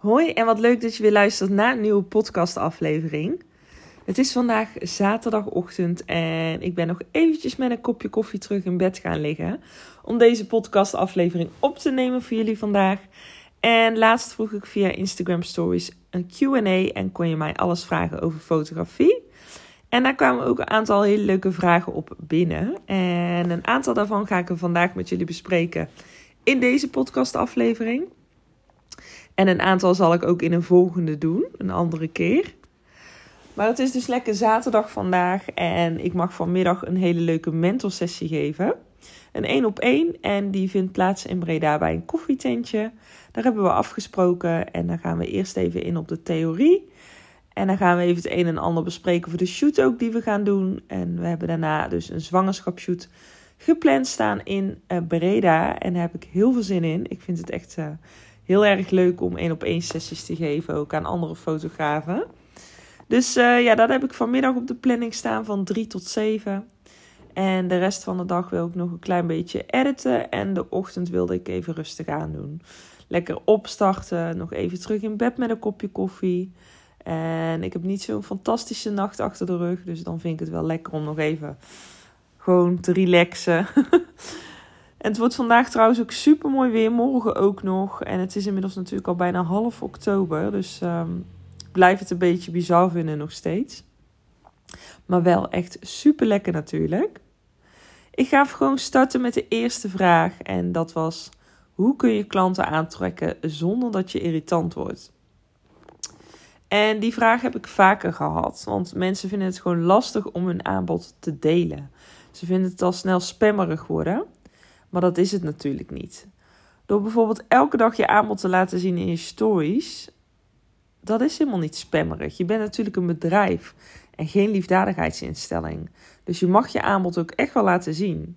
Hoi en wat leuk dat je weer luistert naar een nieuwe podcastaflevering. Het is vandaag zaterdagochtend en ik ben nog eventjes met een kopje koffie terug in bed gaan liggen om deze podcastaflevering op te nemen voor jullie vandaag. En laatst vroeg ik via Instagram Stories een Q&A en kon je mij alles vragen over fotografie. En daar kwamen ook een aantal hele leuke vragen op binnen. En een aantal daarvan ga ik er vandaag met jullie bespreken in deze podcastaflevering. En een aantal zal ik ook in een volgende doen, een andere keer. Maar het is dus lekker zaterdag vandaag en ik mag vanmiddag een hele leuke mentorsessie geven. Een één op één en die vindt plaats in Breda bij een koffietentje. Daar hebben we afgesproken en dan gaan we eerst even in op de theorie. En dan gaan we even het een en ander bespreken voor de shoot ook die we gaan doen. En we hebben daarna dus een zwangerschapsshoot gepland staan in uh, Breda. En daar heb ik heel veel zin in. Ik vind het echt uh, heel erg leuk om één op één sessies te geven, ook aan andere fotografen. Dus uh, ja, dat heb ik vanmiddag op de planning staan van 3 tot 7. En de rest van de dag wil ik nog een klein beetje editen. En de ochtend wilde ik even rustig aan doen. Lekker opstarten, nog even terug in bed met een kopje koffie. En ik heb niet zo'n fantastische nacht achter de rug. Dus dan vind ik het wel lekker om nog even gewoon te relaxen. En het wordt vandaag trouwens ook super mooi weer. Morgen ook nog. En het is inmiddels natuurlijk al bijna half oktober. Dus um, blijf het een beetje bizar vinden nog steeds. Maar wel echt super lekker natuurlijk. Ik ga gewoon starten met de eerste vraag. En dat was: hoe kun je klanten aantrekken zonder dat je irritant wordt? En die vraag heb ik vaker gehad. Want mensen vinden het gewoon lastig om hun aanbod te delen. Ze vinden het al snel spammerig worden. Maar dat is het natuurlijk niet. Door bijvoorbeeld elke dag je aanbod te laten zien in je stories, dat is helemaal niet spammerig. Je bent natuurlijk een bedrijf en geen liefdadigheidsinstelling. Dus je mag je aanbod ook echt wel laten zien.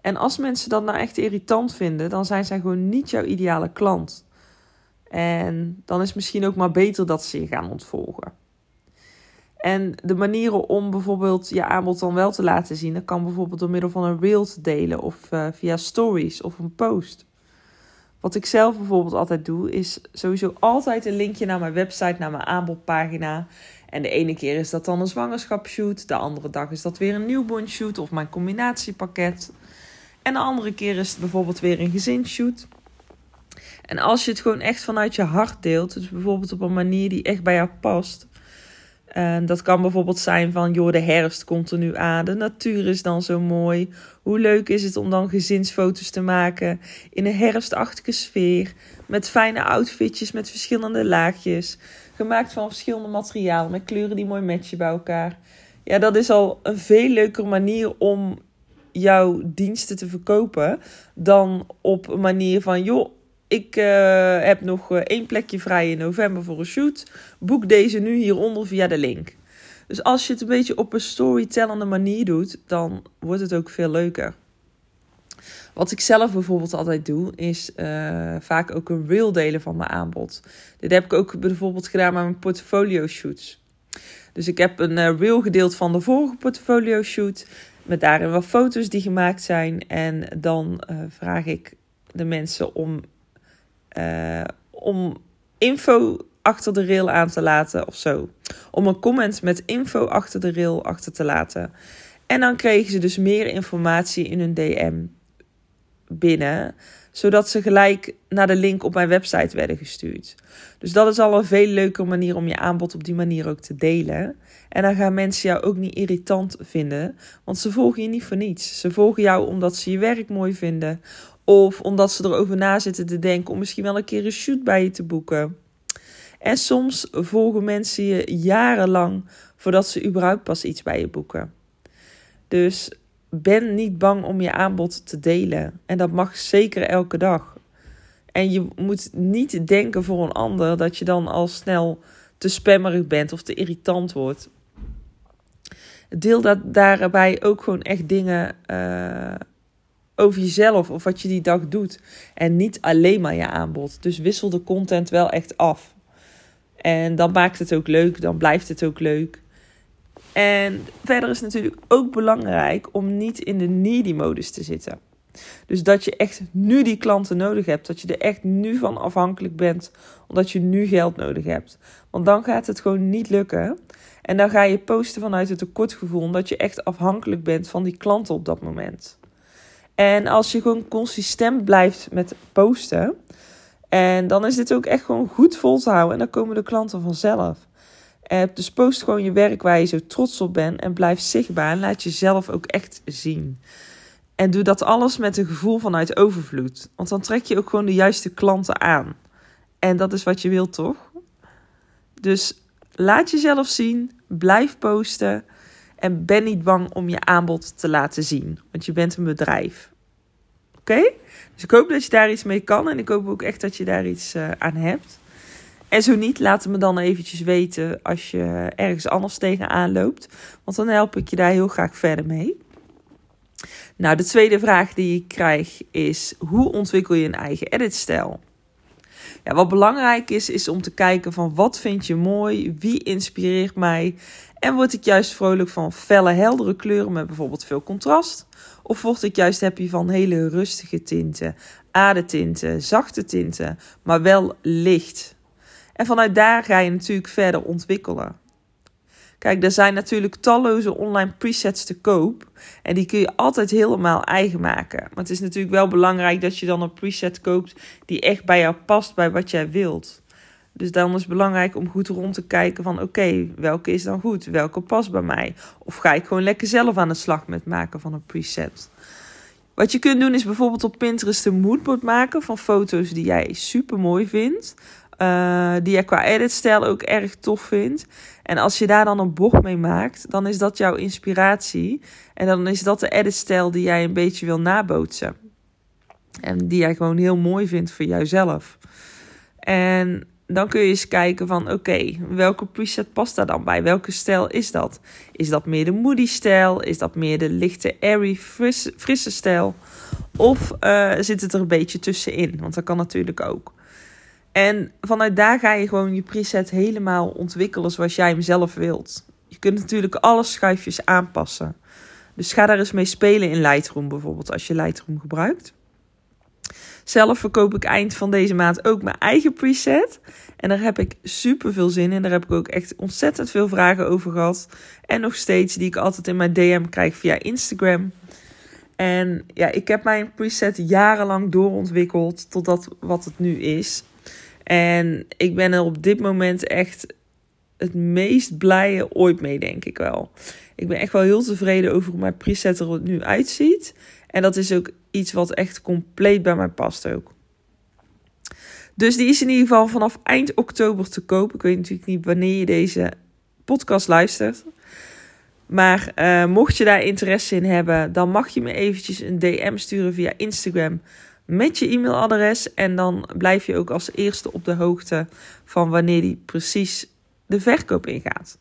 En als mensen dat nou echt irritant vinden, dan zijn zij gewoon niet jouw ideale klant. En dan is het misschien ook maar beter dat ze je gaan ontvolgen. En de manieren om bijvoorbeeld je aanbod dan wel te laten zien, dat kan bijvoorbeeld door middel van een reel te delen of uh, via stories of een post. Wat ik zelf bijvoorbeeld altijd doe, is sowieso altijd een linkje naar mijn website, naar mijn aanbodpagina. En de ene keer is dat dan een zwangerschapsshoot, de andere dag is dat weer een newborn shoot of mijn combinatiepakket. En de andere keer is het bijvoorbeeld weer een gezinsshoot. En als je het gewoon echt vanuit je hart deelt, dus bijvoorbeeld op een manier die echt bij jou past, en dat kan bijvoorbeeld zijn van, joh, de herfst komt er nu aan, de natuur is dan zo mooi. Hoe leuk is het om dan gezinsfoto's te maken in een herfstachtige sfeer, met fijne outfitjes, met verschillende laagjes, gemaakt van verschillende materialen, met kleuren die mooi matchen bij elkaar. Ja, dat is al een veel leukere manier om jouw diensten te verkopen dan op een manier van, joh, ik uh, heb nog uh, één plekje vrij in november voor een shoot. Boek deze nu hieronder via de link. Dus als je het een beetje op een storytellende manier doet, dan wordt het ook veel leuker. Wat ik zelf bijvoorbeeld altijd doe, is uh, vaak ook een reel delen van mijn aanbod. Dit heb ik ook bijvoorbeeld gedaan met mijn portfolio shoots. Dus ik heb een reel gedeeld van de vorige portfolio shoot. Met daarin wat foto's die gemaakt zijn. En dan vraag ik de mensen om uh, om info achter de rail aan te laten of zo. Om een comment met info achter de rail achter te laten. En dan kregen ze dus meer informatie in hun DM binnen, zodat ze gelijk naar de link op mijn website werden gestuurd. Dus dat is al een veel leukere manier om je aanbod op die manier ook te delen. En dan gaan mensen jou ook niet irritant vinden, want ze volgen je niet voor niets. Ze volgen jou omdat ze je werk mooi vinden, of omdat ze erover na zitten te denken om misschien wel een keer een shoot bij je te boeken. En soms volgen mensen je jarenlang voordat ze überhaupt pas iets bij je boeken. Dus ben niet bang om je aanbod te delen. En dat mag zeker elke dag. En je moet niet denken voor een ander dat je dan al snel te spammerig bent of te irritant wordt. Deel dat daarbij ook gewoon echt dingen uh, over jezelf of wat je die dag doet. En niet alleen maar je aanbod. Dus wissel de content wel echt af. En dan maakt het ook leuk, dan blijft het ook leuk. En verder is het natuurlijk ook belangrijk om niet in de needy modus te zitten. Dus dat je echt nu die klanten nodig hebt. Dat je er echt nu van afhankelijk bent. Omdat je nu geld nodig hebt. Want dan gaat het gewoon niet lukken. En dan ga je posten vanuit het tekortgevoel. Omdat je echt afhankelijk bent van die klanten op dat moment. En als je gewoon consistent blijft met posten. En dan is dit ook echt gewoon goed vol te houden. En dan komen de klanten vanzelf. Uh, dus post gewoon je werk waar je zo trots op bent. En blijf zichtbaar. En laat jezelf ook echt zien. En doe dat alles met een gevoel vanuit overvloed. Want dan trek je ook gewoon de juiste klanten aan. En dat is wat je wilt, toch? Dus laat jezelf zien. Blijf posten. En ben niet bang om je aanbod te laten zien. Want je bent een bedrijf. Oké? Dus ik hoop dat je daar iets mee kan. En ik hoop ook echt dat je daar iets uh, aan hebt. En zo niet, laat het me dan eventjes weten als je ergens anders tegenaan loopt. Want dan help ik je daar heel graag verder mee. Nou, de tweede vraag die ik krijg is: hoe ontwikkel je een eigen editstijl? Ja, wat belangrijk is, is om te kijken van wat vind je mooi, wie inspireert mij en word ik juist vrolijk van felle, heldere kleuren met bijvoorbeeld veel contrast? Of word ik juist happy van hele rustige tinten, adetinten, zachte tinten, maar wel licht? En vanuit daar ga je natuurlijk verder ontwikkelen. Kijk, er zijn natuurlijk talloze online presets te koop. En die kun je altijd helemaal eigen maken. Maar het is natuurlijk wel belangrijk dat je dan een preset koopt die echt bij jou past, bij wat jij wilt. Dus dan is het belangrijk om goed rond te kijken van oké, welke is dan goed? Welke past bij mij? Of ga ik gewoon lekker zelf aan de slag met maken van een preset? Wat je kunt doen is bijvoorbeeld op Pinterest een moodboard maken van foto's die jij super mooi vindt. Uh, die je qua editstijl ook erg tof vindt. En als je daar dan een bocht mee maakt, dan is dat jouw inspiratie. En dan is dat de editstijl die jij een beetje wil nabootsen. En die jij gewoon heel mooi vindt voor jouzelf. En dan kun je eens kijken van oké, welke preset past daar dan bij? Welke stijl is dat? Is dat meer de moody stijl? Is dat meer de lichte airy frisse, stijl? Of uh, zit het er een beetje tussenin? Want dat kan natuurlijk ook. En vanuit daar ga je gewoon je preset helemaal ontwikkelen zoals jij hem zelf wilt. Je kunt natuurlijk alle schuifjes aanpassen. Dus ga daar eens mee spelen in Lightroom bijvoorbeeld, als je Lightroom gebruikt. Zelf verkoop ik eind van deze maand ook mijn eigen preset. En daar heb ik super veel zin in. Daar heb ik ook echt ontzettend veel vragen over gehad. En nog steeds, die ik altijd in mijn DM krijg via Instagram. En ja, ik heb mijn preset jarenlang doorontwikkeld tot dat wat het nu is. En ik ben er op dit moment echt het meest blije ooit mee, denk ik wel. Ik ben echt wel heel tevreden over hoe mijn preset er nu uitziet. En dat is ook iets wat echt compleet bij mij past ook. Dus die is in ieder geval vanaf eind oktober te koop. Ik weet natuurlijk niet wanneer je deze podcast luistert. Maar uh, mocht je daar interesse in hebben, dan mag je me eventjes een DM sturen via Instagram met je e-mailadres. En dan blijf je ook als eerste op de hoogte van wanneer die precies de verkoop ingaat.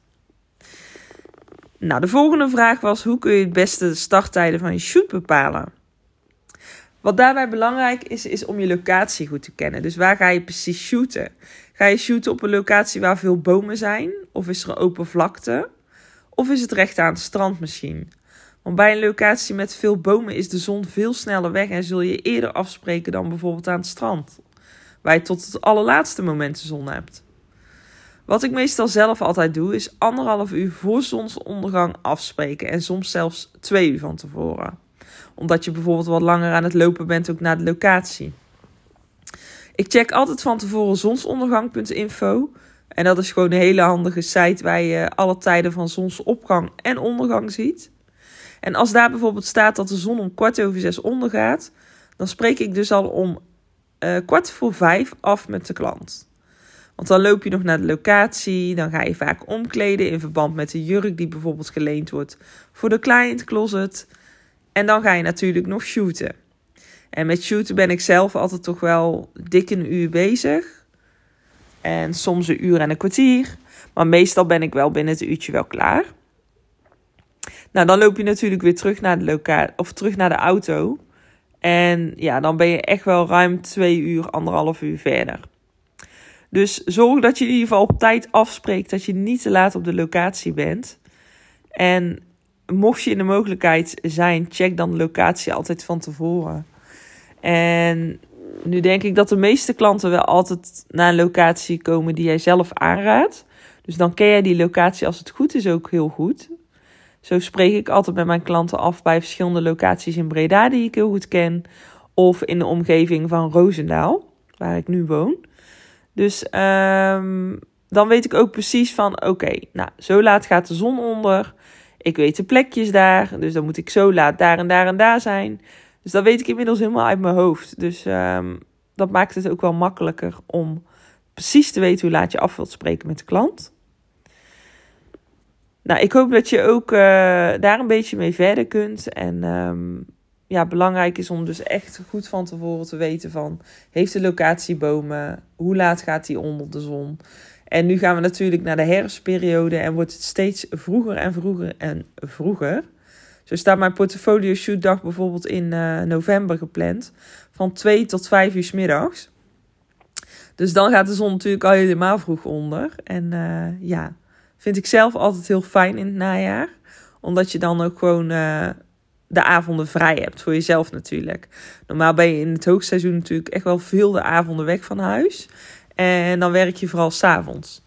Nou, de volgende vraag was: hoe kun je het beste de starttijden van je shoot bepalen? Wat daarbij belangrijk is, is om je locatie goed te kennen. Dus waar ga je precies shooten? Ga je shooten op een locatie waar veel bomen zijn? Of is er een open vlakte? Of is het recht aan het strand misschien? Want bij een locatie met veel bomen is de zon veel sneller weg en zul je eerder afspreken dan bijvoorbeeld aan het strand, waar je tot het allerlaatste moment de zon hebt. Wat ik meestal zelf altijd doe, is anderhalf uur voor zonsondergang afspreken en soms zelfs twee uur van tevoren. Omdat je bijvoorbeeld wat langer aan het lopen bent ook naar de locatie. Ik check altijd van tevoren zonsondergang.info. En dat is gewoon een hele handige site waar je alle tijden van zonsopgang en ondergang ziet. En als daar bijvoorbeeld staat dat de zon om kwart over zes ondergaat, dan spreek ik dus al om uh, kwart voor vijf af met de klant. Want dan loop je nog naar de locatie, dan ga je vaak omkleden in verband met de jurk die bijvoorbeeld geleend wordt voor de client closet. En dan ga je natuurlijk nog shooten. En met shooten ben ik zelf altijd toch wel dik een uur bezig. En soms een uur en een kwartier. Maar meestal ben ik wel binnen het uurtje wel klaar. Nou, dan loop je natuurlijk weer terug naar de locatie of terug naar de auto. En ja, dan ben je echt wel ruim twee uur, anderhalf uur verder. Dus zorg dat je in ieder geval op tijd afspreekt dat je niet te laat op de locatie bent. En mocht je in de mogelijkheid zijn, check dan de locatie altijd van tevoren. En nu denk ik dat de meeste klanten wel altijd naar een locatie komen die jij zelf aanraadt. Dus dan ken jij die locatie als het goed is ook heel goed. Zo spreek ik altijd met mijn klanten af bij verschillende locaties in Breda die ik heel goed ken. Of in de omgeving van Roosendaal, waar ik nu woon. Dus um, dan weet ik ook precies van oké, nou zo laat gaat de zon onder. Ik weet de plekjes daar, dus dan moet ik zo laat daar en daar en daar zijn. Dus dat weet ik inmiddels helemaal uit mijn hoofd. Dus um, dat maakt het ook wel makkelijker om precies te weten hoe laat je af wilt spreken met de klant. Nou, ik hoop dat je ook uh, daar een beetje mee verder kunt. En um, ja, belangrijk is om dus echt goed van tevoren te weten van... heeft de locatie bomen? Hoe laat gaat die onder de zon? En nu gaan we natuurlijk naar de herfstperiode en wordt het steeds vroeger en vroeger en vroeger. Zo staat mijn portfolio shoot dag bijvoorbeeld in uh, november gepland. Van 2 tot 5 uur s middags. Dus dan gaat de zon natuurlijk al helemaal vroeg onder. En uh, ja, vind ik zelf altijd heel fijn in het najaar. Omdat je dan ook gewoon uh, de avonden vrij hebt. Voor jezelf natuurlijk. Normaal ben je in het hoogseizoen natuurlijk echt wel veel de avonden weg van huis. En dan werk je vooral s'avonds.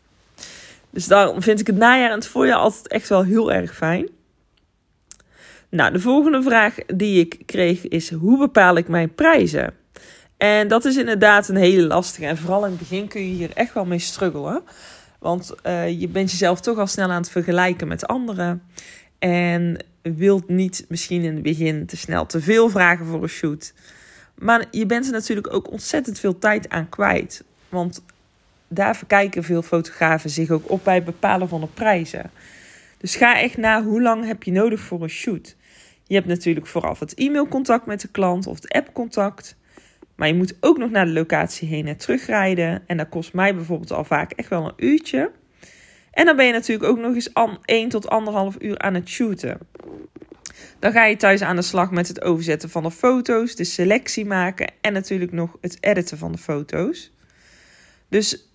Dus daarom vind ik het najaar en het voorjaar altijd echt wel heel erg fijn. Nou, de volgende vraag die ik kreeg is: hoe bepaal ik mijn prijzen? En dat is inderdaad een hele lastige. En vooral in het begin kun je hier echt wel mee struggelen. Want uh, je bent jezelf toch al snel aan het vergelijken met anderen. En wilt niet misschien in het begin te snel te veel vragen voor een shoot. Maar je bent er natuurlijk ook ontzettend veel tijd aan kwijt. Want daar verkijken veel fotografen zich ook op bij het bepalen van de prijzen. Dus ga echt na hoe lang heb je nodig voor een shoot. Je hebt natuurlijk vooraf het e-mailcontact met de klant of het appcontact. Maar je moet ook nog naar de locatie heen en terugrijden. En dat kost mij bijvoorbeeld al vaak echt wel een uurtje. En dan ben je natuurlijk ook nog eens 1 tot 1,5 uur aan het shooten. Dan ga je thuis aan de slag met het overzetten van de foto's, de selectie maken en natuurlijk nog het editen van de foto's. Dus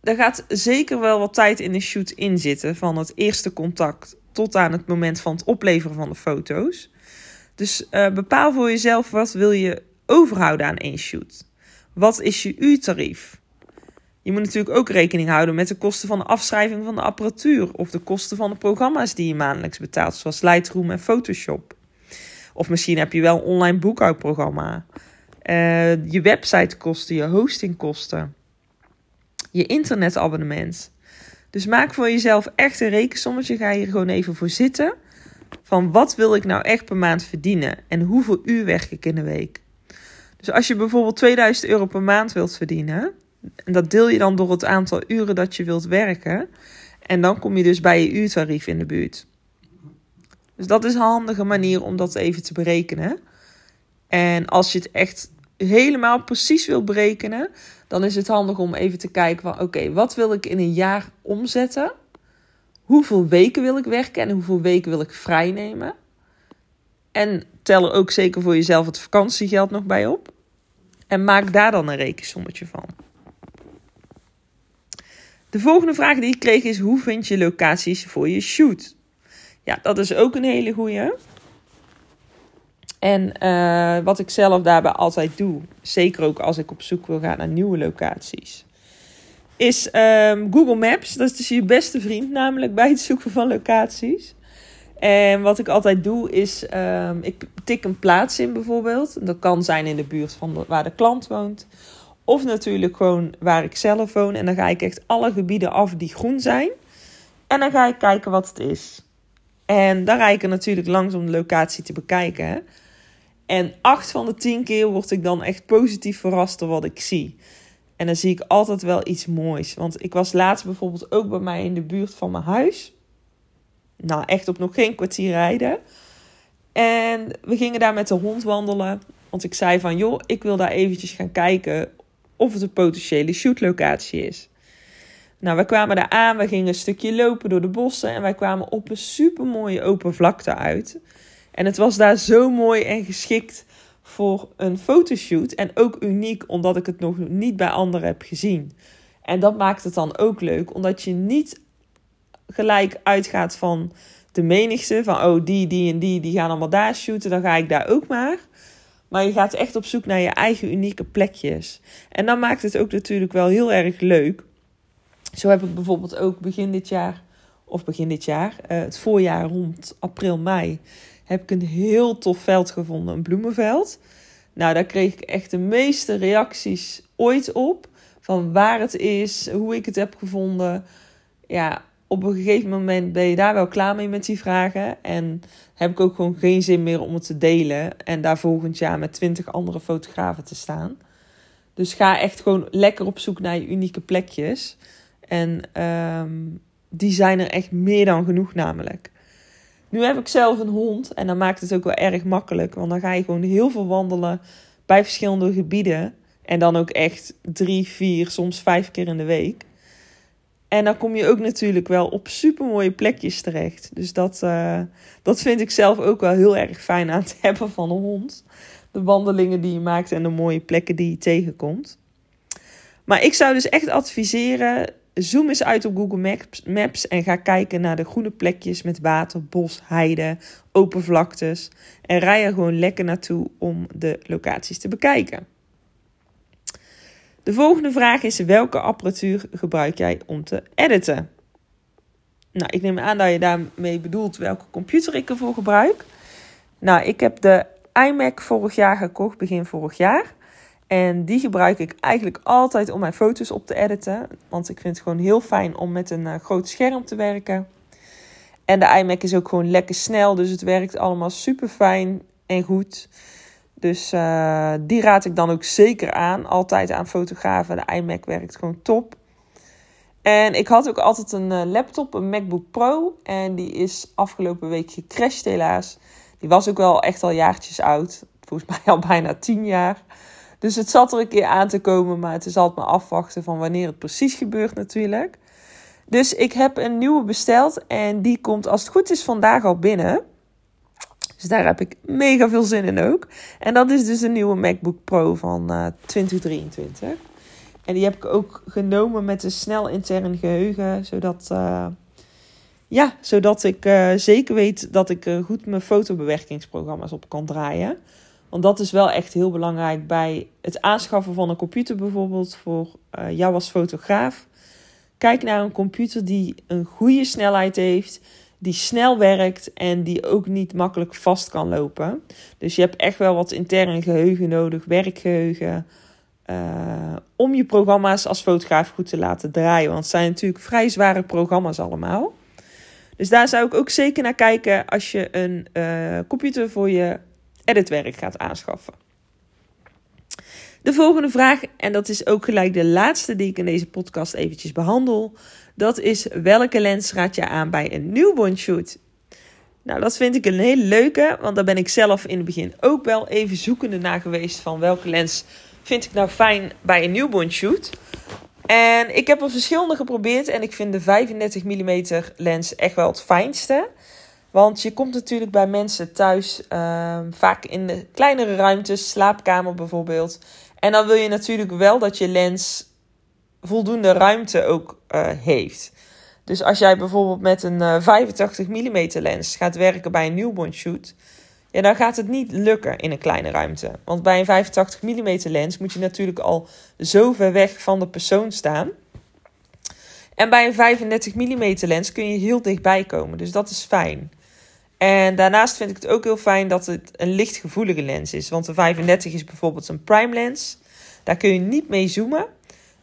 er gaat zeker wel wat tijd in de shoot in zitten. Van het eerste contact tot aan het moment van het opleveren van de foto's. Dus uh, bepaal voor jezelf wat wil je overhouden aan één shoot. Wat is je uurtarief? Je moet natuurlijk ook rekening houden met de kosten van de afschrijving van de apparatuur of de kosten van de programma's die je maandelijks betaalt, zoals Lightroom en Photoshop. Of misschien heb je wel een online boekhoudprogramma. Uh, je websitekosten, je hostingkosten je internetabonnement. Dus maak voor jezelf echt een rekensommetje. Ga hier gewoon even voor zitten. Van wat wil ik nou echt per maand verdienen? En hoeveel uur werk ik in de week? Dus als je bijvoorbeeld 2000 euro per maand wilt verdienen. En dat deel je dan door het aantal uren dat je wilt werken. En dan kom je dus bij je uurtarief in de buurt. Dus dat is een handige manier om dat even te berekenen. En als je het echt helemaal precies wil berekenen, dan is het handig om even te kijken van oké, wat wil ik in een jaar omzetten? Hoeveel weken wil ik werken en hoeveel weken wil ik vrij nemen? En tel er ook zeker voor jezelf het vakantiegeld nog bij op. En maak daar dan een rekensommetje van. De volgende vraag die ik kreeg is: hoe vind je locaties voor je shoot? Ja, dat is ook een hele goeie. En uh, wat ik zelf daarbij altijd doe, zeker ook als ik op zoek wil gaan naar nieuwe locaties, is um, Google Maps. Dat is dus je beste vriend, namelijk bij het zoeken van locaties. En wat ik altijd doe, is um, ik tik een plaats in bijvoorbeeld. Dat kan zijn in de buurt van waar de klant woont. Of natuurlijk gewoon waar ik zelf woon. En dan ga ik echt alle gebieden af die groen zijn. En dan ga ik kijken wat het is. En dan rijd ik er natuurlijk langs om de locatie te bekijken. En acht van de tien keer word ik dan echt positief verrast door wat ik zie. En dan zie ik altijd wel iets moois. Want ik was laatst bijvoorbeeld ook bij mij in de buurt van mijn huis. Nou, echt op nog geen kwartier rijden. En we gingen daar met de hond wandelen. Want ik zei van, joh, ik wil daar eventjes gaan kijken of het een potentiële shootlocatie is. Nou, we kwamen daar aan, we gingen een stukje lopen door de bossen en wij kwamen op een super mooie open vlakte uit. En het was daar zo mooi en geschikt voor een fotoshoot. En ook uniek omdat ik het nog niet bij anderen heb gezien. En dat maakt het dan ook leuk, omdat je niet gelijk uitgaat van de menigte van oh die, die en die, die gaan allemaal daar shooten, dan ga ik daar ook maar. Maar je gaat echt op zoek naar je eigen unieke plekjes. En dan maakt het ook natuurlijk wel heel erg leuk. Zo heb ik bijvoorbeeld ook begin dit jaar, of begin dit jaar, uh, het voorjaar rond april, mei, heb ik een heel tof veld gevonden, een bloemenveld. Nou, daar kreeg ik echt de meeste reacties ooit op. Van waar het is, hoe ik het heb gevonden. Ja, op een gegeven moment ben je daar wel klaar mee met die vragen. En heb ik ook gewoon geen zin meer om het te delen. En daar volgend jaar met twintig andere fotografen te staan. Dus ga echt gewoon lekker op zoek naar je unieke plekjes. En ehm, die zijn er echt meer dan genoeg namelijk. Nu heb ik zelf een hond en dan maakt het ook wel erg makkelijk. Want dan ga je gewoon heel veel wandelen bij verschillende gebieden. En dan ook echt drie, vier, soms vijf keer in de week. En dan kom je ook natuurlijk wel op super mooie plekjes terecht. Dus dat, uh, dat vind ik zelf ook wel heel erg fijn aan het hebben van een hond. De wandelingen die je maakt en de mooie plekken die je tegenkomt. Maar ik zou dus echt adviseren: zoom eens uit op Google Maps en ga kijken naar de groene plekjes met water, bos, heide, open vlaktes. En rij er gewoon lekker naartoe om de locaties te bekijken. De volgende vraag is: welke apparatuur gebruik jij om te editen? Nou, ik neem aan dat je daarmee bedoelt welke computer ik ervoor gebruik. Nou, ik heb de iMac vorig jaar gekocht, begin vorig jaar. En die gebruik ik eigenlijk altijd om mijn foto's op te editen. Want ik vind het gewoon heel fijn om met een uh, groot scherm te werken. En de iMac is ook gewoon lekker snel, dus het werkt allemaal super fijn en goed. Dus uh, die raad ik dan ook zeker aan. Altijd aan fotografen. De iMac werkt gewoon top. En ik had ook altijd een uh, laptop, een MacBook Pro. En die is afgelopen week gecrashed helaas. Die was ook wel echt al jaartjes oud. Volgens mij al bijna tien jaar. Dus het zat er een keer aan te komen. Maar het is altijd maar afwachten van wanneer het precies gebeurt natuurlijk. Dus ik heb een nieuwe besteld. En die komt als het goed is vandaag al binnen. Dus daar heb ik mega veel zin in ook. En dat is dus een nieuwe MacBook Pro van uh, eh, 2023. En die heb ik ook genomen met een snel intern geheugen, zodat, uh, ja, zodat ik uh, zeker weet dat ik goed mijn fotobewerkingsprogramma's op kan draaien. Want dat is wel echt heel belangrijk bij het aanschaffen van een computer bijvoorbeeld voor jou als fotograaf. Kijk naar een computer die een goede snelheid heeft, die snel werkt en die ook niet makkelijk vast kan lopen. Dus je hebt echt wel wat intern geheugen nodig, werkgeheugen, uh, om je programma's als fotograaf goed te laten draaien. Want het zijn natuurlijk vrij zware programma's allemaal. Dus daar zou ik ook zeker naar kijken als je een uh, computer voor je editwerk gaat aanschaffen. De volgende vraag, en dat is ook gelijk de laatste die ik in deze podcast eventjes behandel. Dat is welke lens raad je aan bij een newborn shoot? Nou, dat vind ik een hele leuke, want daar ben ik zelf in het begin ook wel even zoekende naar geweest van welke lens vind ik nou fijn bij een newborn shoot. En ik heb er verschillende geprobeerd en ik vind de 35 mm lens echt wel het fijnste. Want je komt natuurlijk bij mensen thuis, ehm, vaak in de kleinere ruimtes, slaapkamer bijvoorbeeld. En dan wil je natuurlijk wel dat je lens voldoende ruimte ook uh, heeft. Dus als jij bijvoorbeeld met een uh, 85 mm lens gaat werken bij een newborn shoot, ja, dan gaat het niet lukken in een kleine ruimte. Want bij een 85 mm lens moet je natuurlijk al zo ver weg van de persoon staan. En bij een 35 mm lens kun je heel dichtbij komen, dus dat is fijn. En daarnaast vind ik het ook heel fijn dat het een lichtgevoelige lens is. Want de 35 is bijvoorbeeld een prime lens. Daar kun je niet mee zoomen.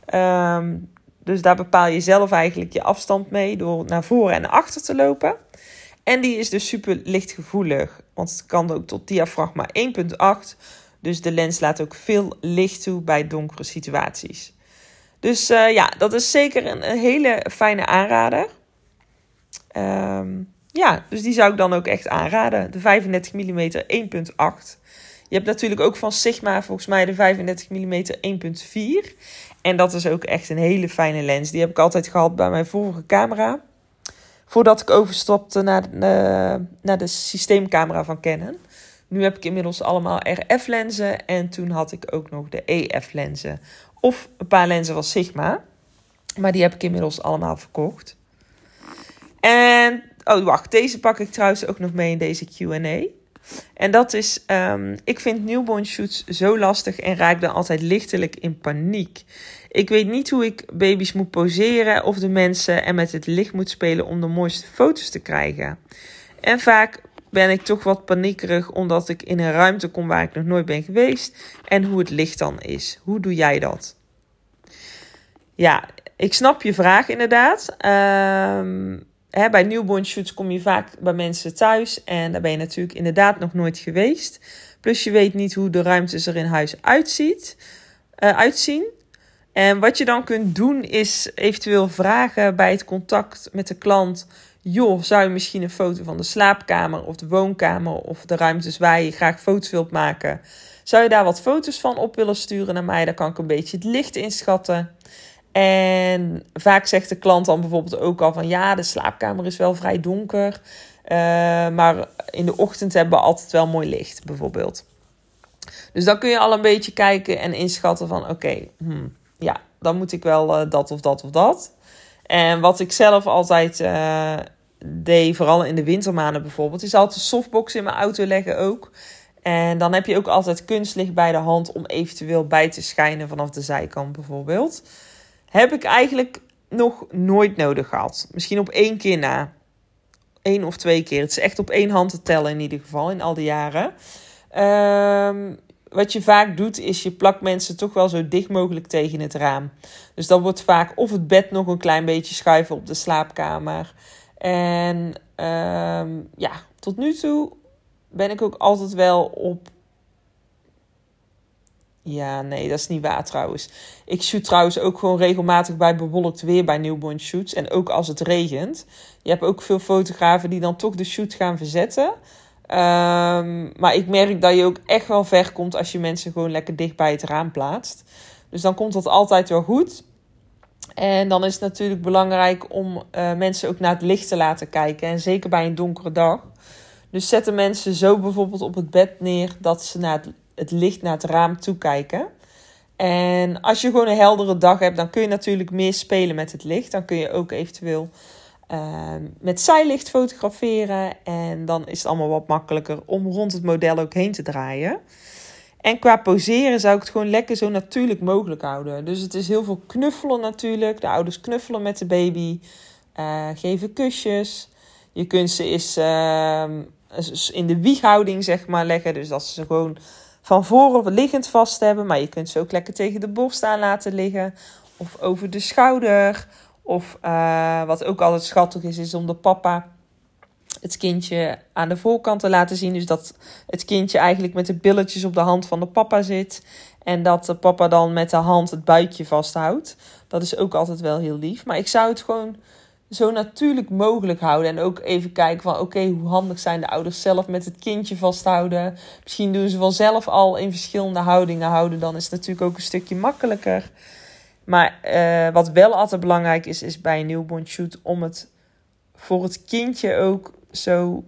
Ehm, dus daar bepaal je zelf eigenlijk je afstand mee door naar voren en naar achter te lopen. En die is dus super lichtgevoelig, want het kan ook tot diafragma 1.8. Dus de lens laat ook veel licht toe bij donkere situaties. Dus uh, ja, dat is zeker een, hele fijne aanrader. Um, ja, dus die zou ik dan ook echt aanraden. De 35 mm 1.8. Je hebt natuurlijk ook van Sigma volgens mij de 35 mm 1.4. En dat is ook echt een hele fijne lens. Die heb ik altijd gehad bij mijn vorige camera. Voordat ik overstapte naar de, uh, naar de systeemcamera van Canon. Nu heb ik inmiddels allemaal RF-lenzen. En toen had ik ook nog de EF-lenzen. Of een paar lenzen van Sigma. Maar die heb ik inmiddels allemaal verkocht. En oh, wacht. Deze pak ik trouwens ook nog mee in deze QA. En dat is, um, ik vind newborn shoots zo lastig en raak dan altijd lichtelijk in paniek. Ik weet niet hoe ik baby's moet poseren of de mensen en met het licht moet spelen om de mooiste foto's te krijgen. En vaak ben ik toch wat paniekerig omdat ik in een ruimte kom waar ik nog nooit ben geweest en hoe het licht dan is. Hoe doe jij dat? Ja, ik snap je vraag inderdaad. Um, hè, bij newborn shoots kom je vaak bij mensen thuis en daar ben je natuurlijk inderdaad nog nooit geweest. Plus je weet niet hoe de ruimtes er in huis uitziet, uh, uitzien. En wat je dan kunt doen is eventueel vragen bij het contact met de klant. Joh, zou je misschien een foto van de slaapkamer of de woonkamer of de ruimtes waar je graag foto's wilt maken? Zou je daar wat foto's van op willen sturen naar mij? Dan kan ik een beetje het licht inschatten. En vaak zegt de klant dan bijvoorbeeld ook al van ja, de slaapkamer is wel vrij donker. Uh, maar in de ochtend hebben we altijd wel mooi licht, bijvoorbeeld. Dus dan kun je al een beetje kijken en inschatten van oké, hmm, ja, dan moet ik wel uh, dat of dat of dat. En wat ik zelf altijd uh, deed, vooral in de wintermaanden bijvoorbeeld, is altijd softbox in mijn auto leggen ook. En dan heb je ook altijd kunstlicht bij de hand om eventueel bij te schijnen vanaf de zijkant bijvoorbeeld. Heb ik eigenlijk nog nooit nodig gehad. Misschien op één keer na. Eén of twee keer. Het is echt op één hand te tellen in ieder geval in al die jaren. Um, wat je vaak doet, is je plakt mensen toch wel zo dicht mogelijk tegen het raam. Dus dan wordt vaak of het bed nog een klein beetje schuiven op de slaapkamer. En um, ja, tot nu toe ben ik ook altijd wel op ja, nee, dat is niet waar trouwens. Ik shoot trouwens ook gewoon regelmatig bij bewolkt weer bij newborn shoots. En ook als het regent. Je hebt ook veel fotografen die dan toch de shoot gaan verzetten. Um, maar ik merk dat je ook echt wel ver komt als je mensen gewoon lekker dicht bij het raam plaatst. Dus dan komt dat altijd wel goed. En dan is het natuurlijk belangrijk om uh, mensen ook naar het licht te laten kijken. En zeker bij een donkere dag. Dus zetten mensen zo bijvoorbeeld op het bed neer dat ze naar het het licht naar het raam toe kijken. En als je gewoon een heldere dag hebt, dan kun je natuurlijk meer spelen met het licht. Dan kun je ook eventueel uh, met zijlicht fotograferen. En dan is het allemaal wat makkelijker om rond het model ook heen te draaien. En qua poseren zou ik het gewoon lekker zo natuurlijk mogelijk houden. Dus het is heel veel knuffelen natuurlijk. De ouders knuffelen met de baby. Uh, geven kusjes. Je kunt ze eens uh, in de wieghouding zeg maar leggen. Dus dat ze gewoon van voren liggend vast hebben. Maar je kunt ze ook lekker tegen de borst aan laten liggen. Of over de schouder. Of uh, wat ook altijd schattig is, is om de papa het kindje aan de voorkant te laten zien. Dus dat het kindje eigenlijk met de billetjes op de hand van de papa zit. En dat de papa dan met de hand het buikje vasthoudt. Dat is ook altijd wel heel lief. Maar ik zou het gewoon zo natuurlijk mogelijk houden. En ook even kijken van oké, hoe handig zijn de ouders zelf met het kindje vasthouden. Misschien doen ze wel zelf al in verschillende houdingen houden. Dan is het natuurlijk ook een stukje makkelijker. Maar uh, wat wel altijd belangrijk is, is bij een newborn shoot om het voor het kindje ook zo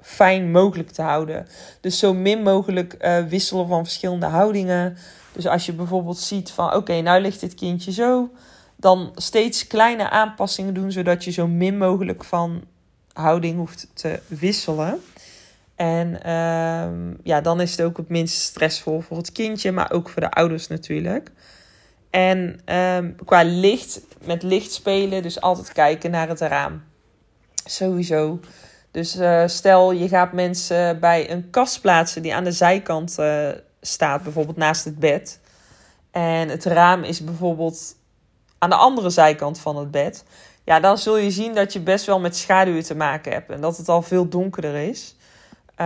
fijn mogelijk te houden. Dus zo min mogelijk uh, wisselen van verschillende houdingen. Dus als je bijvoorbeeld ziet van oké, nou ligt dit kindje zo dan steeds kleine aanpassingen doen, zodat je zo min mogelijk van houding hoeft te wisselen. En ehm, ja, dan is het ook het minst stressvol voor het kindje, maar ook voor de ouders natuurlijk. En um, qua licht, met licht spelen, dus altijd kijken naar het raam. Sowieso. Dus uh, stel je gaat mensen bij een kast plaatsen die aan de zijkant uh, staat, bijvoorbeeld naast het bed. En het raam is bijvoorbeeld aan de andere zijkant van het bed, ja, dan zul je zien dat je best wel met schaduwen te maken hebt en dat het al veel donkerder is. Uh,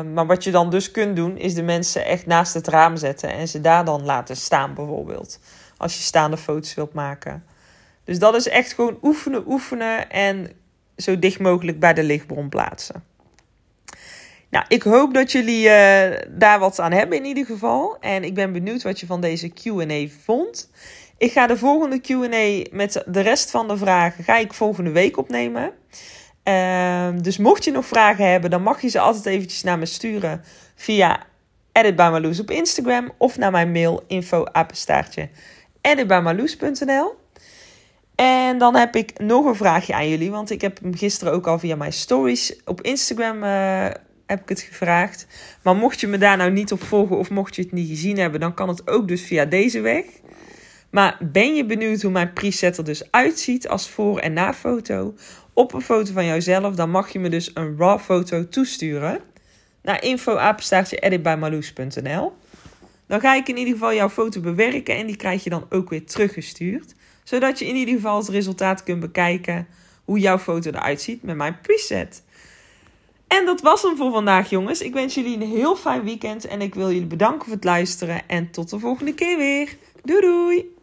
maar wat je dan dus kunt doen, is de mensen echt naast het raam zetten en ze daar dan laten staan, bijvoorbeeld. Als je staande foto's wilt maken. Dus dat is echt gewoon oefenen, oefenen en zo dicht mogelijk bij de lichtbron plaatsen. Nou, ik hoop dat jullie uh, daar wat aan hebben in ieder geval. En ik ben benieuwd wat je van deze QA vond. Ik ga de volgende QA met de rest van de vragen ga ik volgende week opnemen. Uh, dus mocht je nog vragen hebben, dan mag je ze altijd eventjes naar me sturen via editbymarloes op Instagram of naar mijn mail info apenstaartje. En dan heb ik nog een vraagje aan jullie. Want ik heb hem gisteren ook al via mijn stories op Instagram uh, heb ik het gevraagd. Maar mocht je me daar nou niet op volgen of mocht je het niet gezien hebben, dan kan het ook dus via deze weg. Maar ben je benieuwd hoe mijn preset er dus uitziet als voor- en na foto? Op een foto van jouzelf, dan mag je me dus een raw foto toesturen naar info@editbymarloes.nl. Dan ga ik in ieder geval jouw foto bewerken en die krijg je dan ook weer teruggestuurd. Zodat je in ieder geval het resultaat kunt bekijken hoe jouw foto eruit ziet met mijn preset. En dat was hem voor vandaag, jongens. Ik wens jullie een heel fijn weekend en ik wil jullie bedanken voor het luisteren. En tot de volgende keer weer. Doei doei!